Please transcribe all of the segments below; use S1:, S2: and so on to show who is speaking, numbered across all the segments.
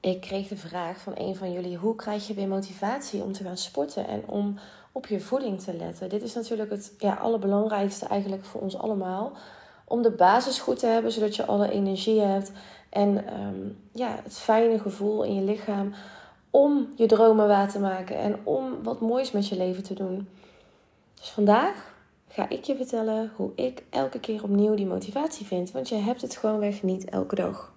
S1: Ik kreeg de vraag van een van jullie: hoe krijg je weer motivatie om te gaan sporten en om op je voeding te letten? Dit is natuurlijk het ja, allerbelangrijkste eigenlijk voor ons allemaal. Om de basis goed te hebben, zodat je alle energie hebt en ehm, ja, het fijne gevoel in je lichaam om je dromen waar te maken en om wat moois met je leven te doen. Dus vandaag ga ik je vertellen hoe ik elke keer opnieuw die motivatie vind, want je hebt het gewoonweg niet elke dag.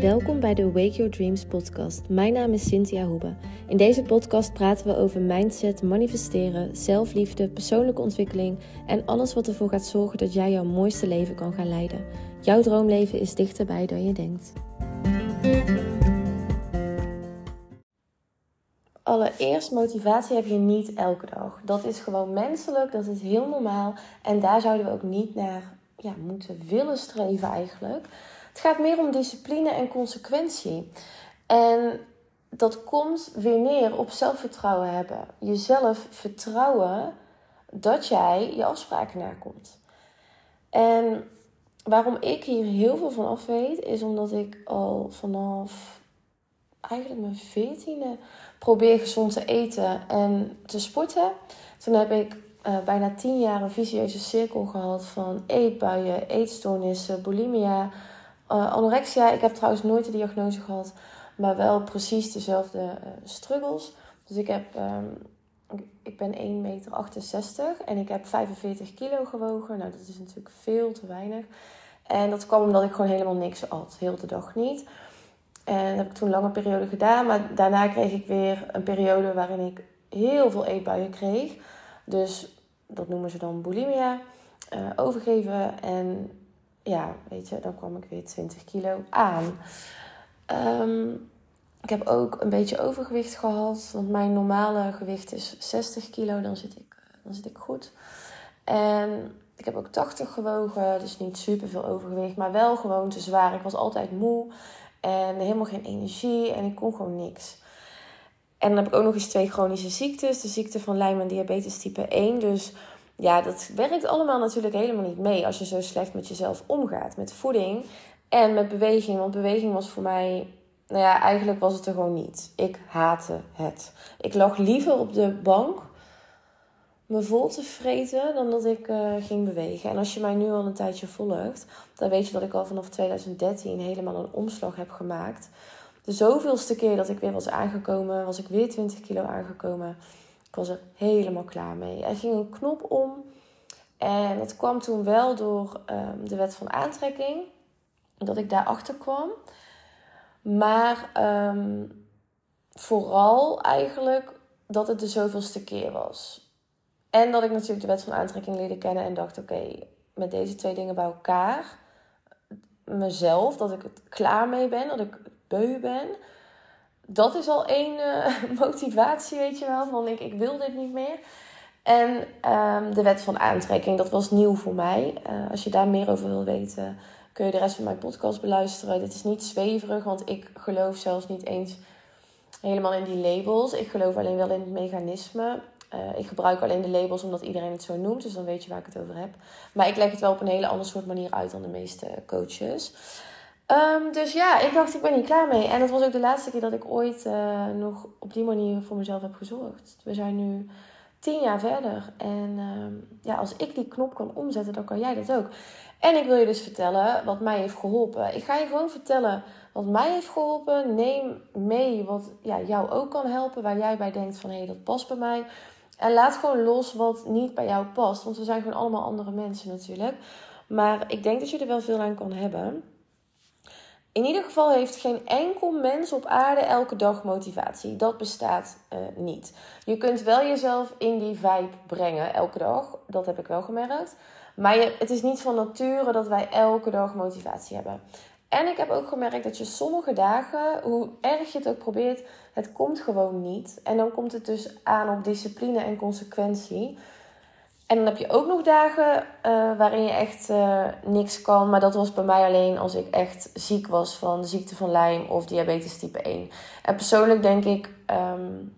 S1: Welkom bij de Wake Your Dreams podcast. Mijn naam is Cynthia Hoebe. In deze podcast praten we over mindset, manifesteren, zelfliefde, persoonlijke ontwikkeling en alles wat ervoor gaat zorgen dat jij jouw mooiste leven kan gaan leiden. Jouw droomleven is dichterbij dan je denkt. Allereerst, motivatie heb je niet elke dag. Dat is gewoon menselijk, dat is heel normaal en daar zouden we ook niet naar ja, moeten willen streven eigenlijk. Het gaat meer om discipline en consequentie. En dat komt weer neer op zelfvertrouwen hebben. Jezelf vertrouwen dat jij je afspraken nakomt. En waarom ik hier heel veel van af weet, is omdat ik al vanaf eigenlijk mijn veertiende probeer gezond te eten en te sporten. Toen heb ik uh, bijna tien jaar een vicieuze cirkel gehad van eetbuien, eetstoornissen, bulimia, uh, anorexia. Ik heb trouwens nooit de diagnose gehad, maar wel precies dezelfde uh, struggles. Dus ik, heb, um, ik ben 1,68 meter en ik heb 45 kilo gewogen. Nou, dat is natuurlijk veel te weinig. En dat kwam omdat ik gewoon helemaal niks at, heel de dag niet. En dat heb ik toen een lange periode gedaan. Maar daarna kreeg ik weer een periode waarin ik heel veel eetbuien kreeg. Dus dat noemen ze dan bulimia. Uh, overgeven. En ja, weet je, dan kwam ik weer 20 kilo aan. Um, ik heb ook een beetje overgewicht gehad. Want mijn normale gewicht is 60 kilo. Dan zit ik, dan zit ik goed. En ik heb ook 80 gewogen. Dus niet super veel overgewicht. Maar wel gewoon te zwaar. Ik was altijd moe. En helemaal geen energie. En ik kon gewoon niks. En dan heb ik ook nog eens twee chronische ziektes. De ziekte van Lyme en diabetes type 1. Dus ja, dat werkt allemaal natuurlijk helemaal niet mee als je zo slecht met jezelf omgaat. Met voeding en met beweging. Want beweging was voor mij, nou ja, eigenlijk was het er gewoon niet. Ik haatte het. Ik lag liever op de bank me vol te vreten dan dat ik uh, ging bewegen. En als je mij nu al een tijdje volgt, dan weet je dat ik al vanaf 2013 helemaal een omslag heb gemaakt. De zoveelste keer dat ik weer was aangekomen, was ik weer 20 kilo aangekomen. Ik was er helemaal klaar mee. Er ging een knop om. En het kwam toen wel door um, de wet van aantrekking. Dat ik daarachter kwam. Maar um, vooral eigenlijk dat het de zoveelste keer was. En dat ik natuurlijk de wet van aantrekking leerde kennen en dacht: oké, met deze twee dingen bij elkaar, mezelf, dat ik het klaar mee ben, dat ik beu ben dat is al één uh, motivatie, weet je wel. Van ik, ik wil dit niet meer. En um, de wet van aantrekking, dat was nieuw voor mij. Uh, als je daar meer over wil weten, kun je de rest van mijn podcast beluisteren. Dit is niet zweverig, want ik geloof zelfs niet eens helemaal in die labels. Ik geloof alleen wel in het mechanisme. Uh, ik gebruik alleen de labels omdat iedereen het zo noemt, dus dan weet je waar ik het over heb. Maar ik leg het wel op een hele andere soort manier uit dan de meeste coaches. Um, dus ja, ik dacht, ik ben hier klaar mee. En het was ook de laatste keer dat ik ooit uh, nog op die manier voor mezelf heb gezorgd. We zijn nu tien jaar verder. En um, ja, als ik die knop kan omzetten, dan kan jij dat ook. En ik wil je dus vertellen wat mij heeft geholpen. Ik ga je gewoon vertellen wat mij heeft geholpen. Neem mee wat ja, jou ook kan helpen. Waar jij bij denkt van, hé, hey, dat past bij mij. En laat gewoon los wat niet bij jou past. Want we zijn gewoon allemaal andere mensen natuurlijk. Maar ik denk dat je er wel veel aan kan hebben. In ieder geval heeft geen enkel mens op aarde elke dag motivatie. Dat bestaat uh, niet. Je kunt wel jezelf in die vibe brengen elke dag. Dat heb ik wel gemerkt. Maar je, het is niet van nature dat wij elke dag motivatie hebben. En ik heb ook gemerkt dat je sommige dagen, hoe erg je het ook probeert, het komt gewoon niet. En dan komt het dus aan op discipline en consequentie. En dan heb je ook nog dagen uh, waarin je echt uh, niks kan. Maar dat was bij mij alleen als ik echt ziek was van de ziekte van Lyme of diabetes type 1. En persoonlijk denk ik um,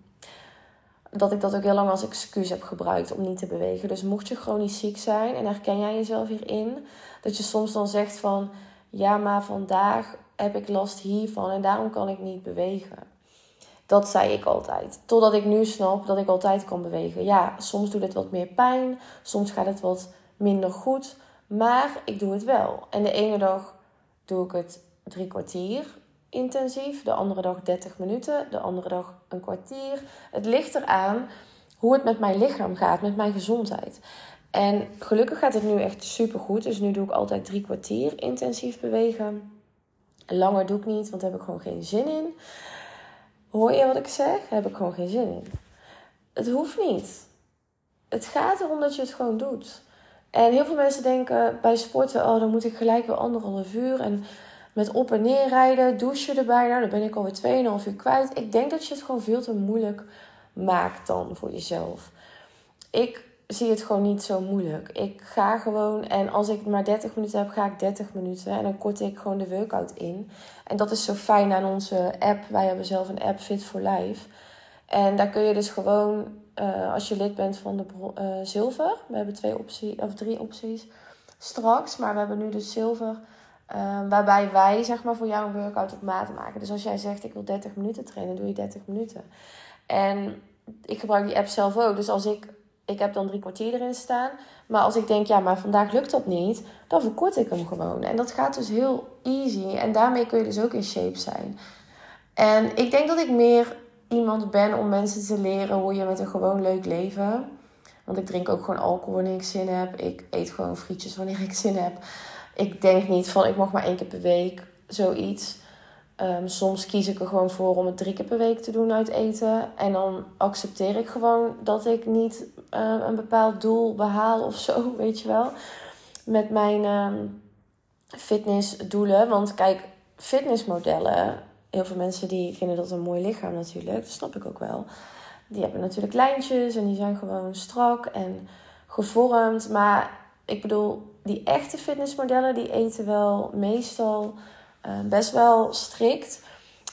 S1: dat ik dat ook heel lang als excuus heb gebruikt om niet te bewegen. Dus mocht je chronisch ziek zijn en herken jij jezelf hierin, dat je soms dan zegt van ja, maar vandaag heb ik last hiervan en daarom kan ik niet bewegen. Dat zei ik altijd. Totdat ik nu snap dat ik altijd kan bewegen. Ja, soms doet het wat meer pijn, soms gaat het wat minder goed, maar ik doe het wel. En de ene dag doe ik het drie kwartier intensief, de andere dag 30 minuten, de andere dag een kwartier. Het ligt eraan hoe het met mijn lichaam gaat, met mijn gezondheid. En gelukkig gaat het nu echt super goed. Dus nu doe ik altijd drie kwartier intensief bewegen. Langer doe ik niet, want daar heb ik gewoon geen zin in. Hoor je wat ik zeg? Daar heb ik gewoon geen zin in. Het hoeft niet. Het gaat erom dat je het gewoon doet. En heel veel mensen denken bij sporten, oh, dan moet ik gelijk weer anderhalf uur. En met op en neer rijden, douchen erbij. Nou, dan ben ik alweer 2,5 uur kwijt. Ik denk dat je het gewoon veel te moeilijk maakt dan voor jezelf. Ik zie het gewoon niet zo moeilijk. Ik ga gewoon en als ik maar 30 minuten heb, ga ik 30 minuten. En dan kort ik gewoon de workout in. En dat is zo fijn aan onze app. Wij hebben zelf een app Fit for Life. En daar kun je dus gewoon, uh, als je lid bent van de uh, zilver. We hebben twee opties, of drie opties straks. Maar we hebben nu dus zilver. Uh, waarbij wij zeg maar voor jou een workout op maat maken. Dus als jij zegt ik wil 30 minuten trainen, doe je 30 minuten. En ik gebruik die app zelf ook. Dus als ik ik heb dan drie kwartier erin staan. Maar als ik denk, ja, maar vandaag lukt dat niet, dan verkort ik hem gewoon. En dat gaat dus heel easy. En daarmee kun je dus ook in shape zijn. En ik denk dat ik meer iemand ben om mensen te leren hoe je met een gewoon leuk leven. Want ik drink ook gewoon alcohol wanneer ik zin heb. Ik eet gewoon frietjes wanneer ik zin heb. Ik denk niet van ik mag maar één keer per week zoiets. Um, soms kies ik er gewoon voor om het drie keer per week te doen uit eten. En dan accepteer ik gewoon dat ik niet uh, een bepaald doel behaal of zo, weet je wel. Met mijn uh, fitnessdoelen. Want kijk, fitnessmodellen. Heel veel mensen die vinden dat een mooi lichaam natuurlijk. Dat snap ik ook wel. Die hebben natuurlijk lijntjes en die zijn gewoon strak en gevormd. Maar ik bedoel, die echte fitnessmodellen die eten wel meestal uh, best wel strikt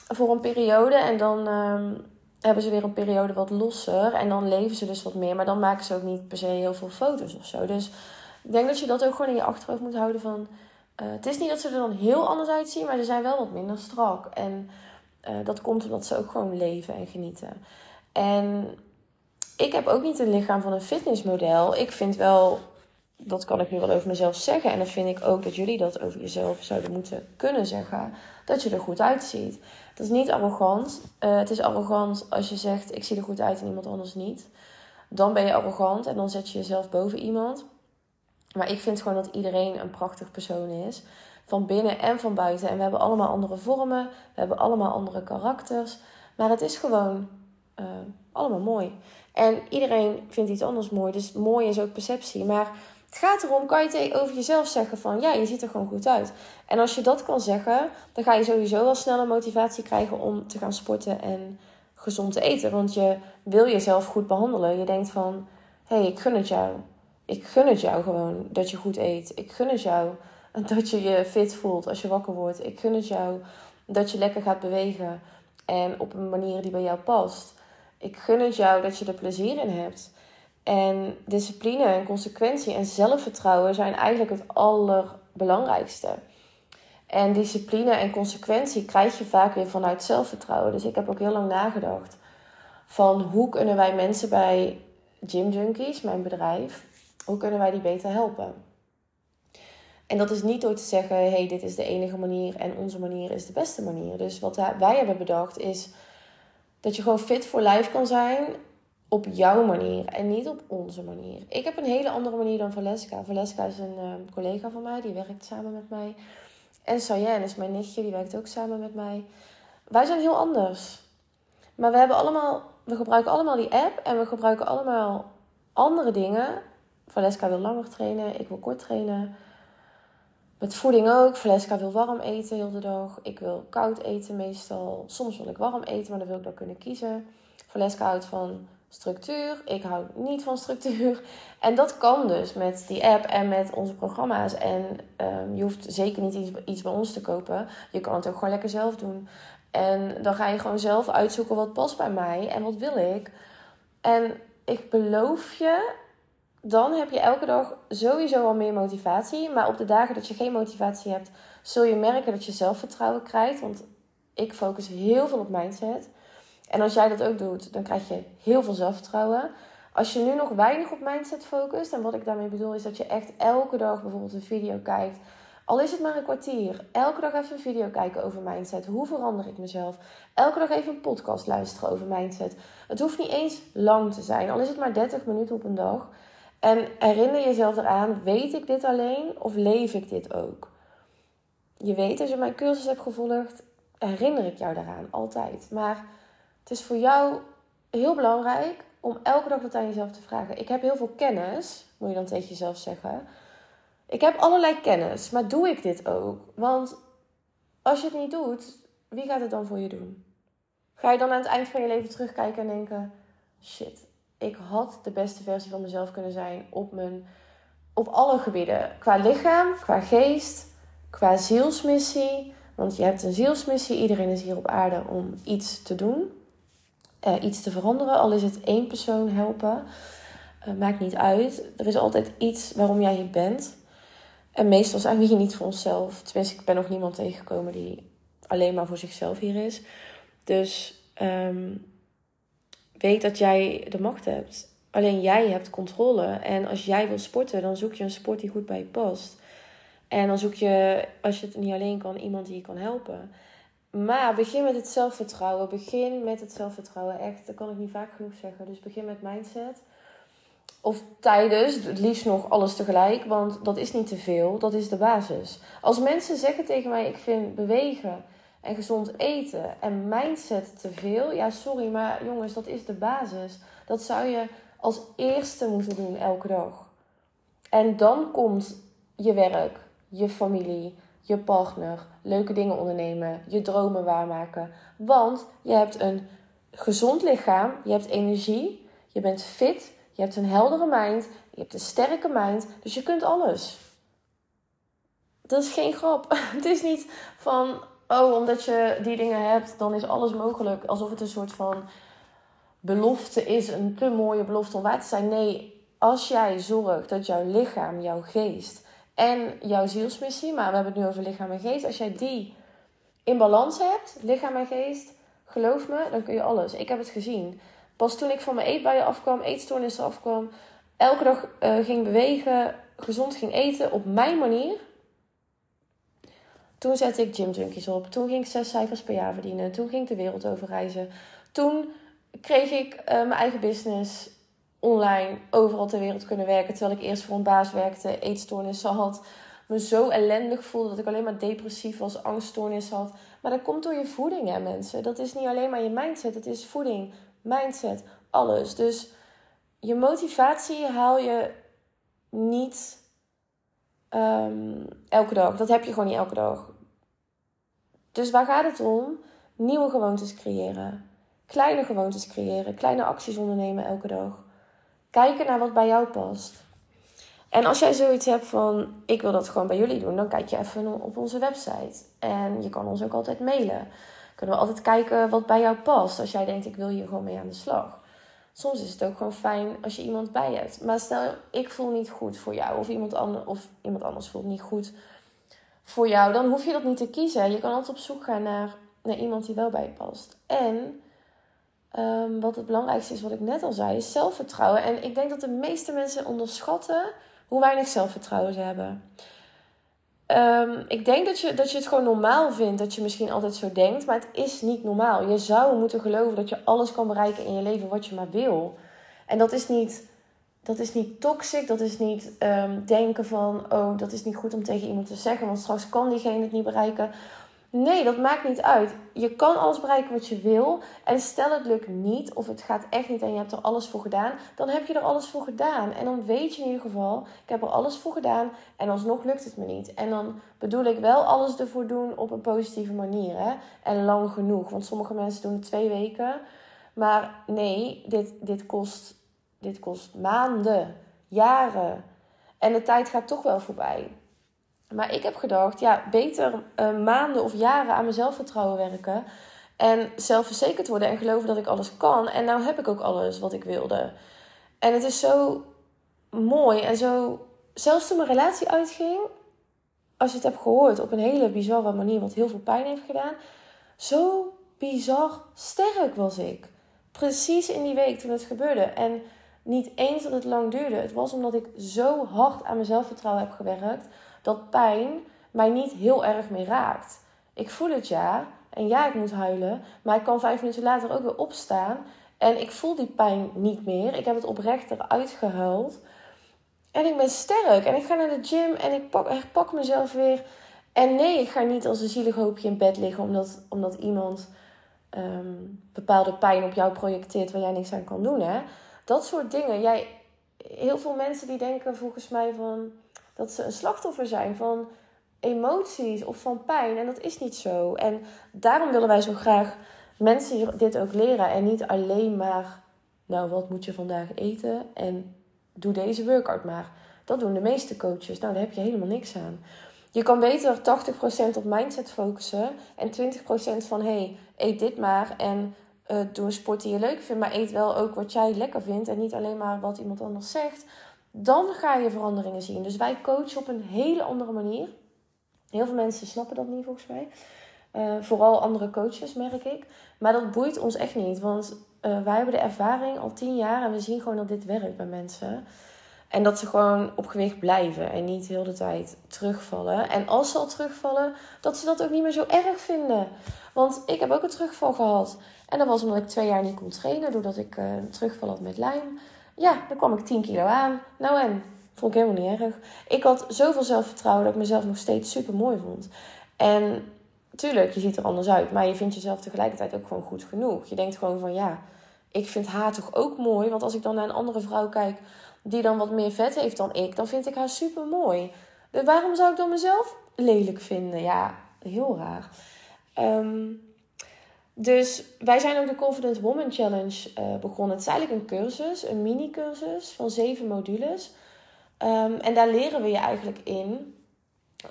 S1: voor een periode. En dan um, hebben ze weer een periode wat losser. En dan leven ze dus wat meer. Maar dan maken ze ook niet per se heel veel foto's of zo. Dus ik denk dat je dat ook gewoon in je achterhoofd moet houden van... Uh, het is niet dat ze er dan heel anders uitzien, maar ze zijn wel wat minder strak. En uh, dat komt omdat ze ook gewoon leven en genieten. En ik heb ook niet een lichaam van een fitnessmodel. Ik vind wel dat kan ik nu wel over mezelf zeggen. En dan vind ik ook dat jullie dat over jezelf zouden moeten kunnen zeggen. Dat je er goed uitziet. Dat is niet arrogant. Uh, het is arrogant als je zegt: Ik zie er goed uit en iemand anders niet. Dan ben je arrogant en dan zet je jezelf boven iemand. Maar ik vind gewoon dat iedereen een prachtig persoon is. Van binnen en van buiten. En we hebben allemaal andere vormen. We hebben allemaal andere karakters. Maar het is gewoon uh, allemaal mooi. En iedereen vindt iets anders mooi. Dus mooi is ook perceptie. Maar het gaat erom, kan je over jezelf zeggen van ja, je ziet er gewoon goed uit. En als je dat kan zeggen, dan ga je sowieso wel sneller motivatie krijgen om te gaan sporten en gezond te eten. Want je wil jezelf goed behandelen. Je denkt van, hé, hey, ik gun het jou. Ik gun het jou gewoon dat je goed eet. Ik gun het jou dat je je fit voelt als je wakker wordt. Ik gun het jou dat je lekker gaat bewegen en op een manier die bij jou past. Ik gun het jou dat je er plezier in hebt. En discipline en consequentie en zelfvertrouwen zijn eigenlijk het allerbelangrijkste. En discipline en consequentie krijg je vaak weer vanuit zelfvertrouwen. Dus ik heb ook heel lang nagedacht van hoe kunnen wij mensen bij Gym Junkies, mijn bedrijf, hoe kunnen wij die beter helpen? En dat is niet door te zeggen, hey, dit is de enige manier en onze manier is de beste manier. Dus wat wij hebben bedacht is dat je gewoon fit voor life kan zijn op jouw manier en niet op onze manier. Ik heb een hele andere manier dan Valeska. Valeska is een uh, collega van mij, die werkt samen met mij. En Sayen is mijn nichtje, die werkt ook samen met mij. Wij zijn heel anders. Maar we, hebben allemaal, we gebruiken allemaal die app en we gebruiken allemaal andere dingen. Valeska wil langer trainen, ik wil kort trainen. Met voeding ook. Valeska wil warm eten heel de dag. Ik wil koud eten meestal. Soms wil ik warm eten, maar dan wil ik dan kunnen kiezen. Valeska houdt van structuur. Ik hou niet van structuur. En dat kan dus met die app en met onze programma's. En um, je hoeft zeker niet iets, iets bij ons te kopen. Je kan het ook gewoon lekker zelf doen. En dan ga je gewoon zelf uitzoeken wat past bij mij en wat wil ik. En ik beloof je dan heb je elke dag sowieso al meer motivatie. Maar op de dagen dat je geen motivatie hebt, zul je merken dat je zelfvertrouwen krijgt. Want ik focus heel veel op mindset. En als jij dat ook doet, dan krijg je heel veel zelfvertrouwen. Als je nu nog weinig op mindset focust, en wat ik daarmee bedoel is dat je echt elke dag bijvoorbeeld een video kijkt. Al is het maar een kwartier. Elke dag even een video kijken over mindset. Hoe verander ik mezelf? Elke dag even een podcast luisteren over mindset. Het hoeft niet eens lang te zijn. Al is het maar 30 minuten op een dag. En herinner jezelf eraan, weet ik dit alleen of leef ik dit ook? Je weet, als je mijn cursus hebt gevolgd, herinner ik jou daaraan, altijd. Maar het is voor jou heel belangrijk om elke dag dat aan jezelf te vragen. Ik heb heel veel kennis, moet je dan tegen jezelf zeggen. Ik heb allerlei kennis, maar doe ik dit ook? Want als je het niet doet, wie gaat het dan voor je doen? Ga je dan aan het eind van je leven terugkijken en denken: shit, ik had de beste versie van mezelf kunnen zijn op, mijn, op alle gebieden. Qua lichaam, qua geest, qua zielsmissie. Want je hebt een zielsmissie. Iedereen is hier op aarde om iets te doen. Uh, iets te veranderen. Al is het één persoon helpen. Uh, maakt niet uit. Er is altijd iets waarom jij hier bent. En meestal zijn we hier niet voor onszelf. Tenminste, ik ben nog niemand tegengekomen die alleen maar voor zichzelf hier is. Dus um, weet dat jij de macht hebt. Alleen jij hebt controle. En als jij wil sporten, dan zoek je een sport die goed bij je past. En dan zoek je, als je het niet alleen kan, iemand die je kan helpen. Maar begin met het zelfvertrouwen. Begin met het zelfvertrouwen. Echt, dat kan ik niet vaak genoeg zeggen. Dus begin met mindset. Of tijdens, het liefst nog alles tegelijk. Want dat is niet te veel. Dat is de basis. Als mensen zeggen tegen mij: Ik vind bewegen en gezond eten en mindset te veel. Ja, sorry, maar jongens, dat is de basis. Dat zou je als eerste moeten doen elke dag. En dan komt je werk, je familie, je partner, leuke dingen ondernemen, je dromen waarmaken. Want je hebt een gezond lichaam, je hebt energie, je bent fit, je hebt een heldere mind, je hebt een sterke mind, dus je kunt alles. Dat is geen grap. Het is niet van oh, omdat je die dingen hebt, dan is alles mogelijk. Alsof het een soort van belofte is, een te mooie belofte om waar te zijn. Nee, als jij zorgt dat jouw lichaam, jouw geest en jouw zielsmissie, maar we hebben het nu over lichaam en geest, als jij die in balans hebt, lichaam en geest, geloof me, dan kun je alles. Ik heb het gezien. Pas toen ik van mijn eetbuien afkwam, eetstoornissen afkwam, elke dag uh, ging bewegen, gezond ging eten op mijn manier toen zette ik Gym Junkies op. Toen ging ik zes cijfers per jaar verdienen. Toen ging ik de wereld over reizen. Toen kreeg ik uh, mijn eigen business online overal ter wereld kunnen werken. Terwijl ik eerst voor een baas werkte, eetstoornissen had. Me zo ellendig voelde dat ik alleen maar depressief was, angststoornissen had. Maar dat komt door je voeding, hè mensen. Dat is niet alleen maar je mindset. Het is voeding, mindset, alles. Dus je motivatie haal je niet um, elke dag. Dat heb je gewoon niet elke dag. Dus waar gaat het om? Nieuwe gewoontes creëren. Kleine gewoontes creëren. Kleine acties ondernemen elke dag. Kijken naar wat bij jou past. En als jij zoiets hebt van, ik wil dat gewoon bij jullie doen, dan kijk je even op onze website. En je kan ons ook altijd mailen. Kunnen we altijd kijken wat bij jou past. Als jij denkt, ik wil hier gewoon mee aan de slag. Soms is het ook gewoon fijn als je iemand bij hebt. Maar stel, ik voel niet goed voor jou. Of iemand, anders, of iemand anders voelt niet goed voor jou, dan hoef je dat niet te kiezen. Je kan altijd op zoek gaan naar, naar iemand die wel bij je past. En um, wat het belangrijkste is, wat ik net al zei, is zelfvertrouwen. En ik denk dat de meeste mensen onderschatten hoe weinig zelfvertrouwen ze hebben. Um, ik denk dat je, dat je het gewoon normaal vindt, dat je misschien altijd zo denkt, maar het is niet normaal. Je zou moeten geloven dat je alles kan bereiken in je leven wat je maar wil. En dat is niet dat is niet toxic. Dat is niet um, denken van, oh, dat is niet goed om tegen iemand te zeggen, want straks kan diegene het niet bereiken. Nee, dat maakt niet uit. Je kan alles bereiken wat je wil. En stel het lukt niet, of het gaat echt niet en je hebt er alles voor gedaan, dan heb je er alles voor gedaan. En dan weet je in ieder geval, ik heb er alles voor gedaan en alsnog lukt het me niet. En dan bedoel ik wel alles ervoor doen op een positieve manier. Hè? En lang genoeg. Want sommige mensen doen het twee weken. Maar nee, dit, dit kost dit kost maanden, jaren. En de tijd gaat toch wel voorbij. Maar ik heb gedacht, ja, beter uh, maanden of jaren aan mijn zelfvertrouwen werken. En zelfverzekerd worden en geloven dat ik alles kan. En nou heb ik ook alles wat ik wilde. En het is zo mooi en zo. Zelfs toen mijn relatie uitging, als je het hebt gehoord op een hele bizarre manier, wat heel veel pijn heeft gedaan. Zo bizar sterk was ik. Precies in die week toen het gebeurde. En niet eens dat het lang duurde. Het was omdat ik zo hard aan mijn zelfvertrouwen heb gewerkt. Dat pijn mij niet heel erg meer raakt. Ik voel het ja. En ja, ik moet huilen. Maar ik kan vijf minuten later ook weer opstaan. En ik voel die pijn niet meer. Ik heb het oprecht eruit gehuild. En ik ben sterk. En ik ga naar de gym en ik pak, mezelf weer. En nee, ik ga niet als een zielig hoopje in bed liggen omdat, omdat iemand ehm, bepaalde pijn op jou projecteert waar jij niks aan kan doen. Hè? Dat soort dingen. Jij, heel veel mensen die denken volgens mij van dat ze een slachtoffer zijn van emoties of van pijn. En dat is niet zo. En daarom willen wij zo graag mensen dit ook leren. En niet alleen maar, nou, wat moet je vandaag eten? En doe deze workout maar. Dat doen de meeste coaches. Nou, daar heb je helemaal niks aan. Je kan beter 80% op mindset focussen en 20% van hey, eet dit maar en uh, doe een sport die je leuk vindt, maar eet wel ook wat jij lekker vindt en niet alleen maar wat iemand anders zegt. Dan ga je veranderingen zien. Dus wij coachen op een hele andere manier. Heel veel mensen snappen dat niet volgens mij. Uh, vooral andere coaches merk ik. Maar dat boeit ons echt niet. Want uh, wij hebben de ervaring al tien jaar en we zien gewoon dat dit werkt bij mensen. En dat ze gewoon op gewicht blijven en niet heel de tijd terugvallen. En als ze al terugvallen, dat ze dat ook niet meer zo erg vinden. Want ik heb ook een terugval gehad. En dat was omdat ik twee jaar niet kon trainen, doordat ik uh, terugval had met lijm. Ja, dan kwam ik 10 kilo aan. Nou en, vond ik helemaal niet erg. Ik had zoveel zelfvertrouwen dat ik mezelf nog steeds super mooi vond. En tuurlijk, je ziet er anders uit, maar je vindt jezelf tegelijkertijd ook gewoon goed genoeg. Je denkt gewoon van ja, ik vind haar toch ook mooi. Want als ik dan naar een andere vrouw kijk die dan wat meer vet heeft dan ik, dan vind ik haar super mooi. Waarom zou ik dan mezelf lelijk vinden? Ja, heel raar. Ehm, dus wij zijn ook de Confident Woman Challenge uh, begonnen. Het is eigenlijk een cursus, een mini-cursus van zeven modules. Ehm, en daar leren we je eigenlijk in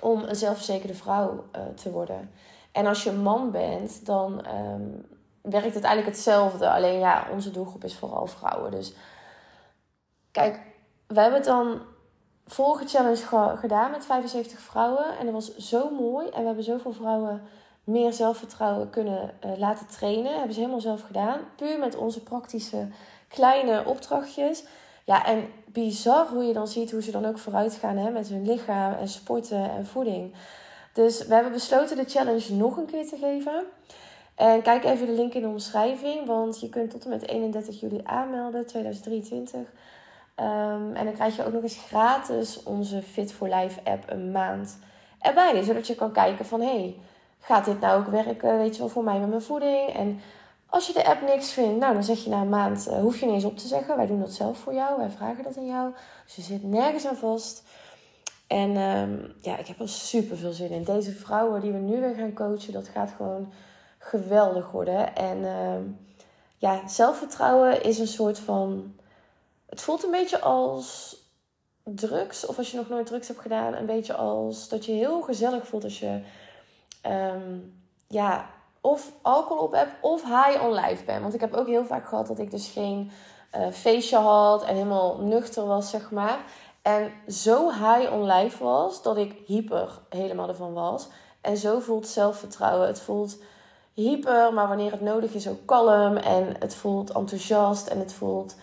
S1: om een zelfverzekerde vrouw uh, te worden. En als je man bent, dan um, werkt het eigenlijk hetzelfde. Alleen ja, onze doelgroep is vooral vrouwen. Dus kijk, we hebben het dan vorige challenge gedaan met 75 vrouwen. En dat was zo mooi. En we hebben zoveel vrouwen meer zelfvertrouwen kunnen uh, laten trainen. hebben ze helemaal zelf gedaan. Puur met onze praktische kleine opdrachtjes. Ja, en bizar hoe je dan ziet hoe ze dan ook vooruit gaan hè, met hun lichaam en sporten en voeding. Dus we hebben besloten de challenge nog een keer te geven. En kijk even de link in de omschrijving, want je kunt tot en met 31 juli aanmelden, 2023. Um, ehm, en dan krijg je ook nog eens gratis onze Fit for Life app een maand erbij. Zodat je kan kijken van, hé, hey, gaat dit nou ook werken, weet je wel, voor mij met mijn voeding? En als je de app niks vindt, nou dan zeg je na een maand, uh, hoef je niet eens op te zeggen. Wij doen dat zelf voor jou, wij vragen dat aan jou. Dus je zit nergens aan vast. En um, ja, ik heb er super veel zin in. Deze vrouwen die we nu weer gaan coachen, dat gaat gewoon geweldig worden. En um, ja, zelfvertrouwen is een soort van. Het voelt een beetje als drugs, of als je nog nooit drugs hebt gedaan, een beetje als dat je heel gezellig voelt als je. Um, ja, of alcohol op heb of high on life ben. Want ik heb ook heel vaak gehad dat ik dus geen uh, feestje had en helemaal nuchter was, zeg maar. En zo high on life was dat ik hyper helemaal ervan was. En zo voelt zelfvertrouwen. Het voelt hyper, maar wanneer het nodig is ook kalm. En het voelt enthousiast en het voelt.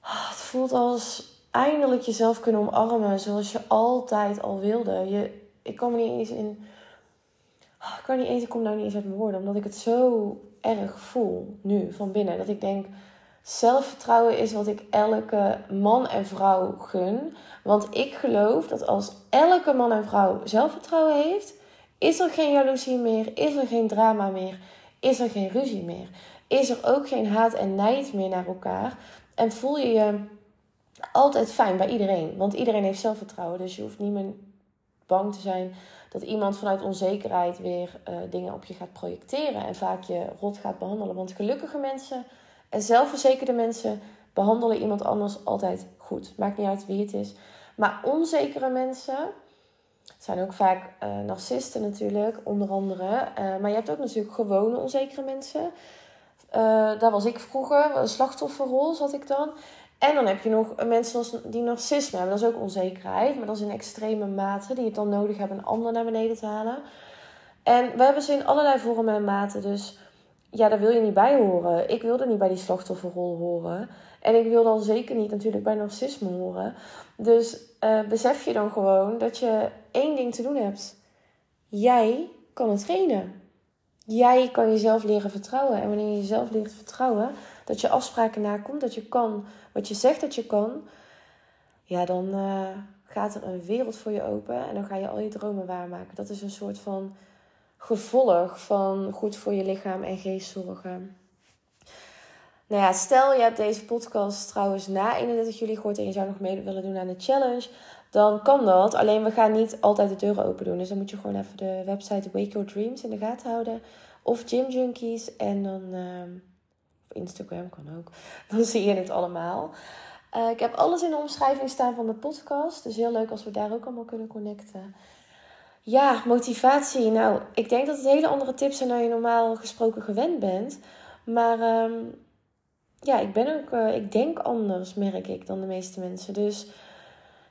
S1: Ah, het voelt als eindelijk jezelf kunnen omarmen zoals je altijd al wilde. Je, ik kan me niet eens in ik kan niet eens, ik kom nou niet eens uit mijn woorden, omdat ik het zo erg voel nu van binnen. Dat ik denk, zelfvertrouwen is wat ik elke man en vrouw gun. Want ik geloof dat als elke man en vrouw zelfvertrouwen heeft, is er geen jaloezie meer, is er geen drama meer, is er geen ruzie meer. Is er ook geen haat en nijd meer naar elkaar. En voel je je altijd fijn bij iedereen. Want iedereen heeft zelfvertrouwen. Dus je hoeft niet meer bang te zijn dat iemand vanuit onzekerheid weer uh, dingen op je gaat projecteren en vaak je rot gaat behandelen. Want gelukkige mensen en zelfverzekerde mensen behandelen iemand anders altijd goed. Maakt niet uit wie het is. Maar onzekere mensen zijn ook vaak uh, narcisten natuurlijk, onder andere. Uh, maar je hebt ook natuurlijk gewone onzekere mensen. daar was ik vroeger, een slachtofferrol zat ik dan. En dan heb je nog mensen die narcisme hebben. Dat is ook onzekerheid. Maar dat is in extreme mate. Die het dan nodig hebben een ander naar beneden te halen. En we hebben ze in allerlei vormen en maten. Dus ja, daar wil je niet bij horen. Ik wilde niet bij die slachtofferrol horen. En ik wil dan zeker niet natuurlijk bij narcisme horen. Dus uh, besef je dan gewoon dat je één ding te doen hebt. Jij kan het trainen. Jij kan jezelf leren vertrouwen. En wanneer je jezelf leert vertrouwen, dat je afspraken nakomt, dat je kan wat je zegt dat je kan, ja, dan uh, gaat er een wereld voor je open en dan ga je al je dromen waarmaken. Dat is een soort van gevolg van goed voor je lichaam en geest zorgen. Nou ja, stel je hebt deze podcast trouwens na 31 juli gehoord en je zou nog mee willen doen aan de challenge, dan kan dat. Alleen we gaan niet altijd de deuren open doen. Dus dan moet je gewoon even de website Wake Your Dreams in de gaten houden. Of Gym Junkies en dan, uh, of Instagram kan ook. Dan zie je het allemaal. Uh, ik heb alles in de omschrijving staan van de podcast. Dus heel leuk als we daar ook allemaal kunnen connecten. Ja, motivatie. Nou, ik denk dat het hele andere tips zijn dan je normaal gesproken gewend bent. Maar um, ja, ik ben ook, uh, ik denk anders, merk ik, dan de meeste mensen. Dus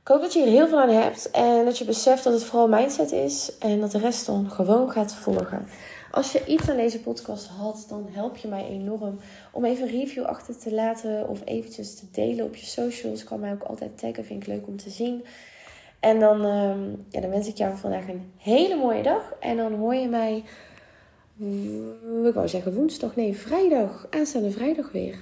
S1: ik hoop dat je er heel veel aan hebt. En dat je beseft dat het vooral mindset is. En dat de rest dan gewoon gaat volgen. Als je iets aan deze podcast had, dan help je mij enorm om even een review achter te laten. Of eventjes te delen op je socials. Kan mij ook altijd taggen, vind ik leuk om te zien. En dan, um, ja, dan wens ik jou vandaag een hele mooie dag. En dan hoor je mij, ik wou zeggen woensdag, nee, vrijdag, aanstaande vrijdag weer.